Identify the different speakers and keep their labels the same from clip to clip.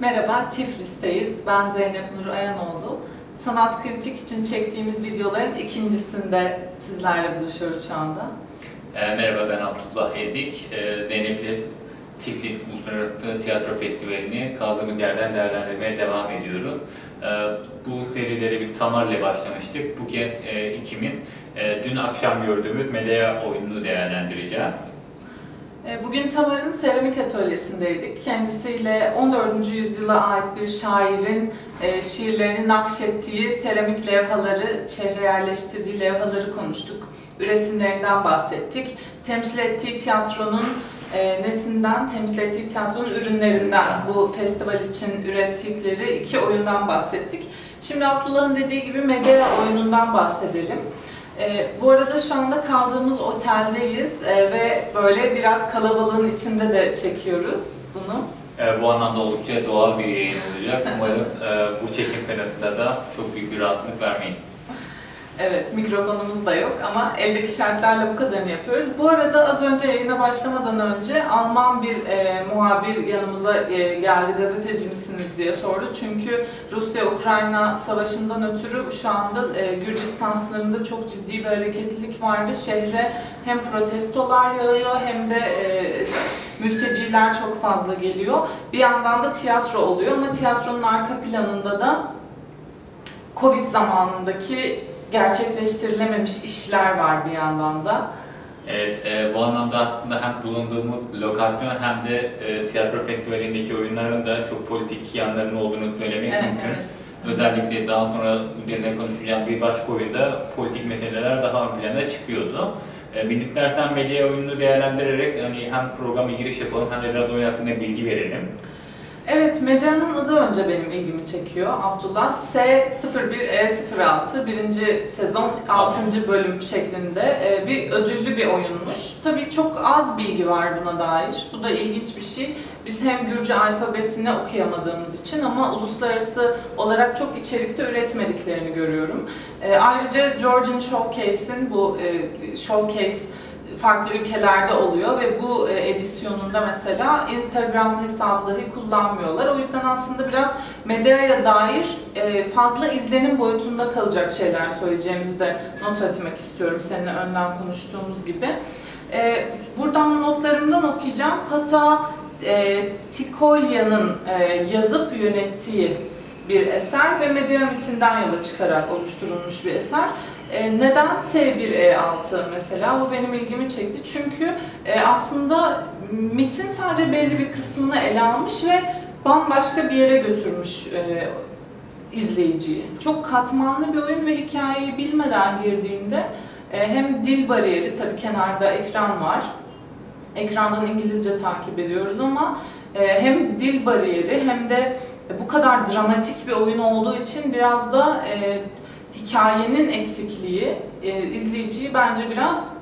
Speaker 1: Merhaba, Tiflis'teyiz. Ben Zeynep Nur Ayanoğlu. Sanat Kritik için çektiğimiz videoların ikincisinde sizlerle buluşuyoruz şu anda.
Speaker 2: E, merhaba ben Abdullah Edik. E, Denevli Tiflis Uluslararası Tiyatro Festivali'ni kaldığımız yerden değerlendirmeye devam ediyoruz. E, bu serilere bir Tamar'la başlamıştık. Bugün e, ikimiz e, dün akşam gördüğümüz Medea oyununu değerlendireceğiz.
Speaker 1: E, bugün Tamar'ın seramik atölyesindeydik. Kendisiyle 14. yüzyıla ait bir şairin e, şiirlerini nakşettiği seramik levhaları, şehre yerleştirdiği levhaları konuştuk. Üretimlerinden bahsettik. Temsil ettiği tiyatronun e, nesinden, temsil ettiği tiyatronun ürünlerinden, bu festival için ürettikleri iki oyundan bahsettik. Şimdi Abdullah'ın dediği gibi Medea oyunundan bahsedelim. E, bu arada şu anda kaldığımız oteldeyiz e, ve böyle biraz kalabalığın içinde de çekiyoruz bunu.
Speaker 2: E, bu anlamda oldukça doğal bir yayın olacak. Umarım e, bu çekim sırasında da çok büyük bir rahatlık vermeyin.
Speaker 1: Evet, mikrofonumuz da yok ama eldeki şartlarla bu kadarını yapıyoruz. Bu arada az önce yayına başlamadan önce Alman bir e, muhabir yanımıza e, geldi, gazeteci misiniz diye sordu. Çünkü Rusya-Ukrayna savaşından ötürü şu anda e, Gürcistan sınırında çok ciddi bir hareketlilik var ve şehre hem protestolar yağıyor hem de e, mülteciler çok fazla geliyor. Bir yandan da tiyatro oluyor ama tiyatronun arka planında da Covid zamanındaki gerçekleştirilememiş işler var bir yandan da.
Speaker 2: Evet, e, bu anlamda aslında hem bulunduğumuz lokasyon hem de e, tiyatro festivalindeki oyunların da çok politik yanlarının olduğunu söylemek
Speaker 1: Evet,
Speaker 2: mümkün.
Speaker 1: evet.
Speaker 2: Özellikle daha sonra üzerine konuşacağım bir başka oyunda politik meseleler daha ön plana çıkıyordu. E, bir istersen medya oyununu değerlendirerek hani hem programa giriş yapalım hem de biraz oyun hakkında bilgi verelim.
Speaker 1: Evet, Medya'nın adı önce benim ilgimi çekiyor. Abdullah S01E06 birinci sezon 6. bölüm şeklinde e, bir ödüllü bir oyunmuş. Tabii çok az bilgi var buna dair. Bu da ilginç bir şey. Biz hem Gürcü alfabesini okuyamadığımız için ama uluslararası olarak çok içerikte üretmediklerini görüyorum. E, Ayrıca Georgian Showcase'in bu e, Showcase farklı ülkelerde oluyor ve bu e, edisyonunda mesela Instagram hesabı dahi kullanmıyorlar. O yüzden aslında biraz medyaya dair e, fazla izlenim boyutunda kalacak şeyler söyleyeceğimizi de not etmek istiyorum seninle önden konuştuğumuz gibi. E, buradan notlarımdan okuyacağım. Hatta e, Tikolya'nın yazıp yönettiği bir eser ve Mediamit'inden yola çıkarak oluşturulmuş bir eser. E, neden S1E6 mesela? Bu benim ilgimi çekti. Çünkü e, aslında MIT'in sadece belli bir kısmını ele almış ve bambaşka bir yere götürmüş e, izleyiciyi. Çok katmanlı bir oyun ve hikayeyi bilmeden girdiğinde hem dil bariyeri, tabii kenarda ekran var. Ekrandan İngilizce takip ediyoruz ama hem dil bariyeri hem de bu kadar dramatik bir oyun olduğu için biraz da e, hikayenin eksikliği e, izleyiciyi bence biraz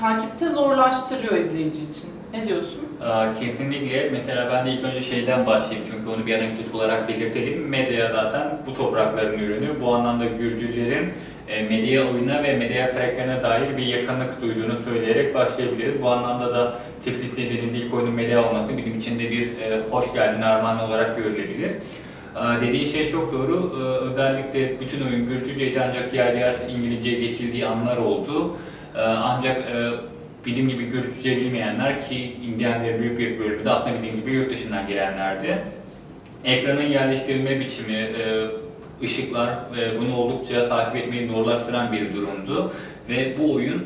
Speaker 1: takipte zorlaştırıyor izleyici için. Ne diyorsun?
Speaker 2: Aa, Kesinlikle. Mesela ben de ilk önce şeyden başlayayım çünkü onu bir anekdot olarak belirtelim. Medya zaten bu toprakların ürünü. Bu anlamda Gürcülerin e, medya oyuna ve medya karakterine dair bir yakınlık duyduğunu söyleyerek başlayabiliriz. Bu anlamda da Tiflis'te dediğim ilk oyunun medya olması bizim için de bir e, hoş geldin armağan olarak görülebilir. Aa, Dediği şey çok doğru. Ee, Özellikle bütün oyun Gürcüceydi ancak yer yer İngilizceye geçildiği anlar oldu. Ee, Ancak e, bizim gibi Gürcüce bilmeyenler ki indiyenlerin büyük bir bölümü de aslında bildiğim gibi yurt dışından gelenlerdi. Ekranın yerleştirilme biçimi, e, ışıklar e, bunu oldukça takip etmeyi zorlaştıran bir durumdu. Ve bu oyun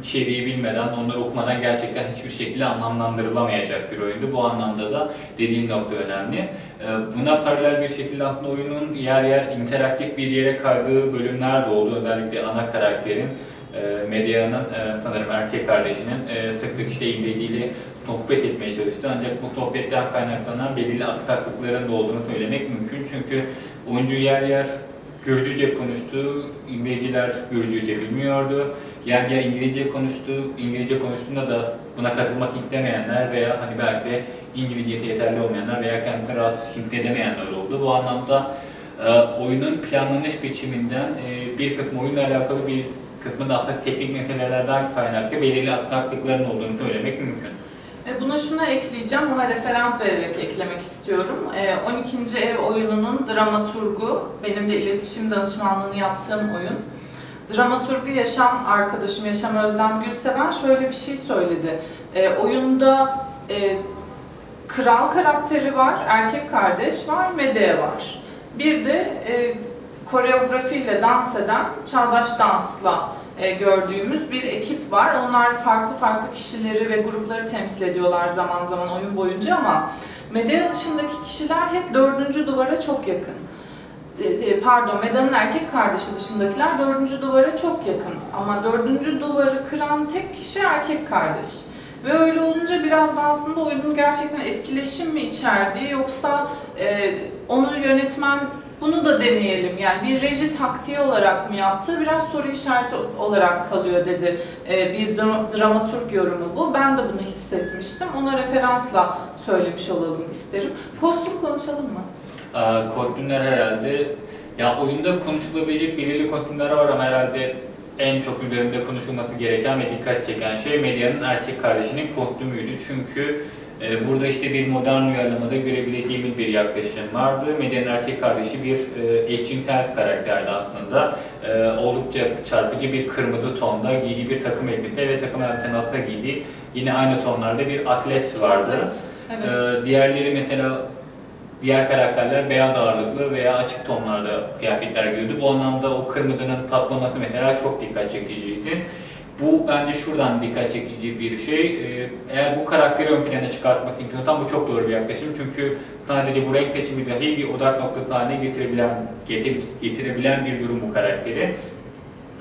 Speaker 2: içeriği bilmeden, onları okumadan gerçekten hiçbir şekilde anlamlandırılamayacak bir oyundu. Bu anlamda da dediğim nokta önemli. Ee, Buna paralel bir şekilde aslında oyunun yer yer interaktif bir yere kaydığı bölümler de oldu. Özellikle ana karakterin, e, Medya'nın e, sanırım erkek kardeşinin e, sık sık işte İngilizceyle sohbet etmeye çalıştı. Ancak bu sohbetten kaynaklanan belirli aksaklıkların da olduğunu söylemek mümkün. Çünkü oyuncu yer yer Gürcüce konuştu, İngilizceler Gürcüce bilmiyordu. Yer yer İngilizce konuştu, İngilizce konuştuğunda da buna katılmak istemeyenler veya hani belki de İngilizcesi yeterli olmayanlar veya kendini rahat hissedemeyenler oldu. Bu anlamda e, oyunun planlanış biçiminden e, bir kısmı oyunla alakalı bir kısmı da aslında teknik meselelerden kaynaklı belirli aksaklıkların olduğunu söylemek mümkün.
Speaker 1: E, Buna şunu ekleyeceğim ama referans vererek eklemek istiyorum. E, 12. Ev oyununun dramaturgu, benim de iletişim danışmanlığını yaptığım oyun. Dramaturgu Yaşam arkadaşım Yaşam Özlem Gülseven şöyle bir şey söyledi. E, oyunda e, kral karakteri var, erkek kardeş var, Medea var. Bir de e, koreografiyle dans eden, çağdaş dansla e, gördüğümüz bir ekip var. Onlar farklı farklı kişileri ve grupları temsil ediyorlar zaman zaman oyun boyunca ama Medea dışındaki kişiler hep dördüncü duvara çok yakın. E, e, Pardon, Meda'nın erkek kardeşi dışındakiler dördüncü duvara çok yakın. Ama dördüncü duvarı kıran tek kişi erkek kardeş. Ve öyle olunca biraz da aslında oyunun gerçekten etkileşim mi içerdiği yoksa e, onu yönetmen bunu da deneyelim yani bir reji taktiği olarak mı yaptı biraz soru işareti olarak kalıyor dedi e, bir dra- dramaturg yorumu bu. Ben de bunu hissetmiştim. Ona referansla söylemiş olalım isterim. Kostüm konuşalım mı?
Speaker 2: Aa, kostümler herhalde ya oyunda konuşulabilecek belirli kostümler var ama herhalde en çok üzerinde konuşulması gereken ve dikkat çeken şey medyanın erkek kardeşinin kostümüydü. Çünkü e, burada işte bir modern uyarlamada görebileceğimiz bir yaklaşım vardı. Medyanın erkek kardeşi bir e, eşcinsel karakterdi aslında. E, oldukça çarpıcı bir kırmızı tonda giydiği bir takım elbise ve takım elbisenin altında giydiği yine aynı tonlarda bir atlet vardı.
Speaker 1: Evet. evet.
Speaker 2: Ee, diğerleri mesela diğer karakterler beyaz ağırlıklı veya açık tonlarda kıyafetler giyiyordu. Bu anlamda o kırmızının patlaması mesela çok dikkat çekiciydi. Bu bence şuradan dikkat çekici bir şey. Ee, Eğer bu karakteri ön plana çıkartmak istiyorsan bu çok doğru bir yaklaşım. Çünkü sadece bu renk seçimi dahi bir odak noktası haline getirebilen, getir- getirebilen bir durum bu karakteri.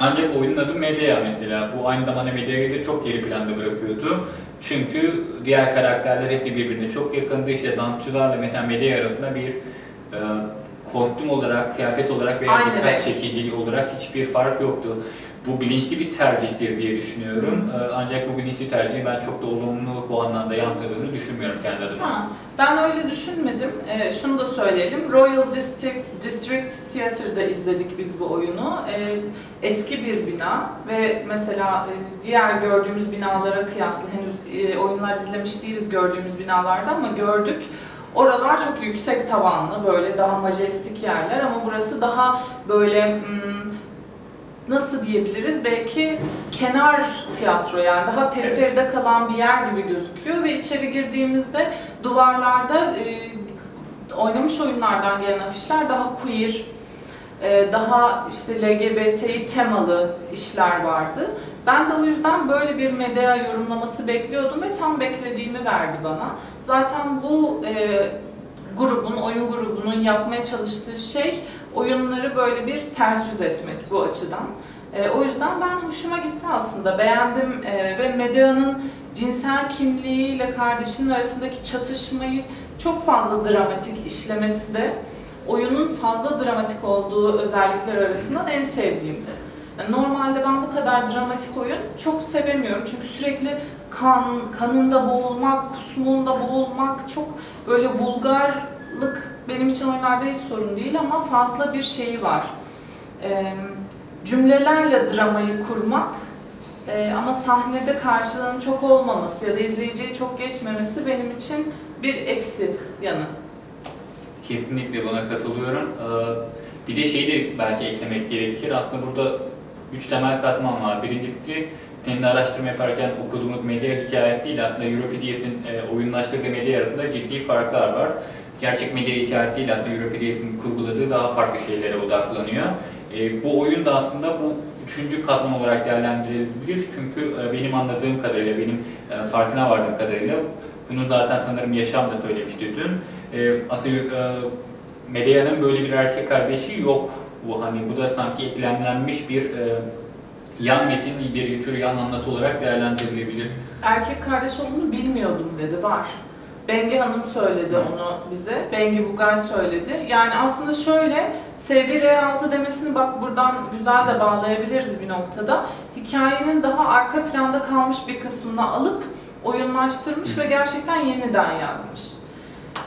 Speaker 2: Ancak oyunun adı Medea mesela. Bu aynı zamanda Medea'yı da çok geri planda bırakıyordu. Çünkü diğer karakterler hep birbirine çok yakındı. İşte dansçılarla mesela Medea arasında bir e, kostüm olarak, kıyafet olarak veya
Speaker 1: Aynı
Speaker 2: dikkat
Speaker 1: renk.
Speaker 2: çekiciliği olarak hiçbir fark yoktu. Bu bilinçli bir tercihtir diye düşünüyorum. E, ancak bu bilinçli tercihi ben çok da olumlu bu anlamda yansıdığını düşünmüyorum kendi adıma.
Speaker 1: Ha, ben öyle düşünmedim. Ee, şunu da söyleyelim. Royal District, District Theatre'da izledik biz bu oyunu. Ee, eski bir bina ve mesela e, diğer gördüğümüz binalara kıyasla henüz e, oyunlar izlemiş değiliz gördüğümüz binalarda ama gördük. Oralar çok yüksek tavanlı, böyle daha majestik yerler ama burası daha böyle hmm, nasıl diyebiliriz? Belki kenar tiyatro yani daha periferide kalan bir yer gibi gözüküyor ve içeri girdiğimizde duvarlarda e, oynamış oyunlardan gelen afişler daha queer, e, daha işte LGBTİ temalı işler vardı. Ben de o yüzden böyle bir medya yorumlaması bekliyordum ve tam beklediğimi verdi bana. Zaten bu e, grubun, oyun grubunun yapmaya çalıştığı şey oyunları böyle bir ters yüz etmek bu açıdan. E, o yüzden ben hoşuma gitti aslında. Beğendim e, ve Medea'nın cinsel kimliğiyle kardeşinin arasındaki çatışmayı çok fazla dramatik işlemesi de oyunun fazla dramatik olduğu özellikler arasından en sevdiğimdi. Yani normalde ben bu kadar dramatik oyun çok sevemiyorum çünkü sürekli kan, kanında boğulmak, kusmuğunda boğulmak çok böyle vulgarlık benim için oyunlarda hiç sorun değil ama fazla bir şeyi var. Ee, cümlelerle dramayı kurmak e, ama sahnede karşılığının çok olmaması ya da izleyiciyi çok geçmemesi benim için bir eksi yanı.
Speaker 2: Kesinlikle buna katılıyorum. Ee, Bir de şeyi de belki eklemek gerekir. Aslında burada üç temel katman var. Birincisi senin araştırma yaparken okuduğumuz medya hikayesiyle aslında Europedias'in e, oyunlaştırdığı medya arasında ciddi farklar var. Gerçek medya hikayesiyle aslında Europedias'in kurguladığı daha farklı şeylere odaklanıyor. E, bu oyun da aslında bu üçüncü katman olarak değerlendirilebilir. Çünkü e, benim anladığım kadarıyla, benim e, farkına vardığım kadarıyla bunu zaten sanırım Yaşam da söylemişti dün. E, aslında e, Medea'nın böyle bir erkek kardeşi yok. Bu hani bu da sanki eklemlenmiş bir e, yan metin, bir tür yan anlatı olarak değerlendirilebilir.
Speaker 1: Erkek kardeş olduğunu bilmiyordum dedi, var. Bengi Hanım söyledi onu bize, Bengi Bugay söyledi. Yani aslında şöyle, Sevgi R6 demesini bak buradan güzel de bağlayabiliriz bir noktada. Hikayenin daha arka planda kalmış bir kısmını alıp oyunlaştırmış ve gerçekten yeniden yazmış.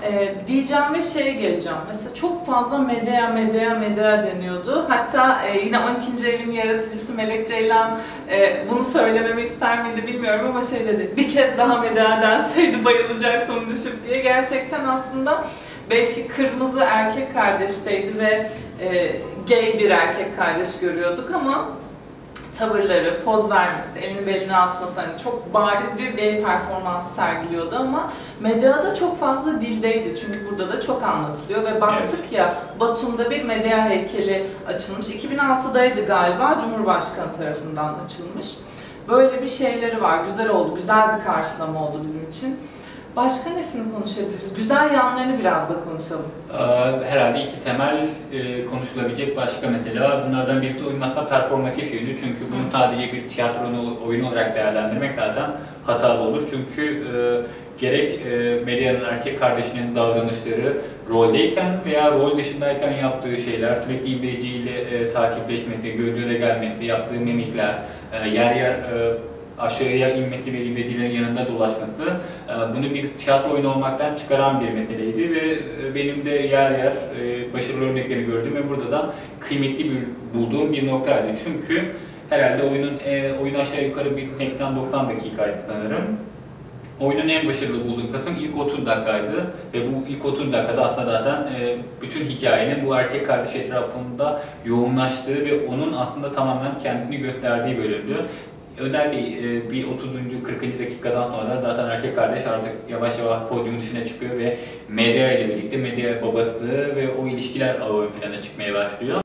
Speaker 1: E, diyeceğim ve şeye geleceğim. Mesela çok fazla medya, medya, medya deniyordu. Hatta e, yine 12. evin yaratıcısı Melek Ceylan e, bunu söylememi ister miydi bilmiyorum ama şey dedi. Bir kez daha medya denseydi bayılacaktım düşüp diye. Gerçekten aslında belki kırmızı erkek kardeşteydi ve e, gay bir erkek kardeş görüyorduk ama tavırları, poz vermesi, elini beline atması hani çok bariz bir gay performansı sergiliyordu ama medyada çok fazla dildeydi. Çünkü burada da çok anlatılıyor ve baktık ya Batum'da bir medya heykeli açılmış. 2006'daydı galiba Cumhurbaşkanı tarafından açılmış. Böyle bir şeyleri var. Güzel oldu. Güzel bir karşılama oldu bizim için. Başka nesini konuşabiliriz? Güzel yanlarını biraz da konuşalım.
Speaker 2: Ee, Herhalde iki temel e, konuşulabilecek başka mesele var. Bunlardan birisi oyunun hatta performatif yönü. Çünkü bunu sadece bir tiyatro oyunu olarak değerlendirmek zaten hatalı olur. Çünkü e, gerek e, Media'nın erkek kardeşinin davranışları roldeyken veya rol dışındayken yaptığı şeyler, sürekli izleyiciyle e, takipleşmekte, göz gelmekte, yaptığı mimikler, e, yer yer aşağıya inmesi ve izleyicilerin yanında dolaşması e, bunu bir tiyatro oyunu olmaktan çıkaran bir meseleydi ve e, benim de yer yer e, başarılı örnekleri gördüm ve burada da kıymetli bir bulduğum bir noktaydı. Çünkü herhalde oyunun oyun aşağı yukarı bir 80-90 dakikaydı sanırım. Oyunun en başarılı bulduğum kısım ilk 30 dakikaydı ve bu ilk 30 dakikada aslında zaten bütün hikayenin bu erkek kardeş etrafında yoğunlaştığı ve onun aslında tamamen kendini gösterdiği bölümdü. Özellikle e, bir 30. 40. dakikadan sonra zaten erkek kardeş artık yavaş yavaş podyumun dışına çıkıyor ve medya ile birlikte medya babası ve o ilişkiler ön plana çıkmaya başlıyor.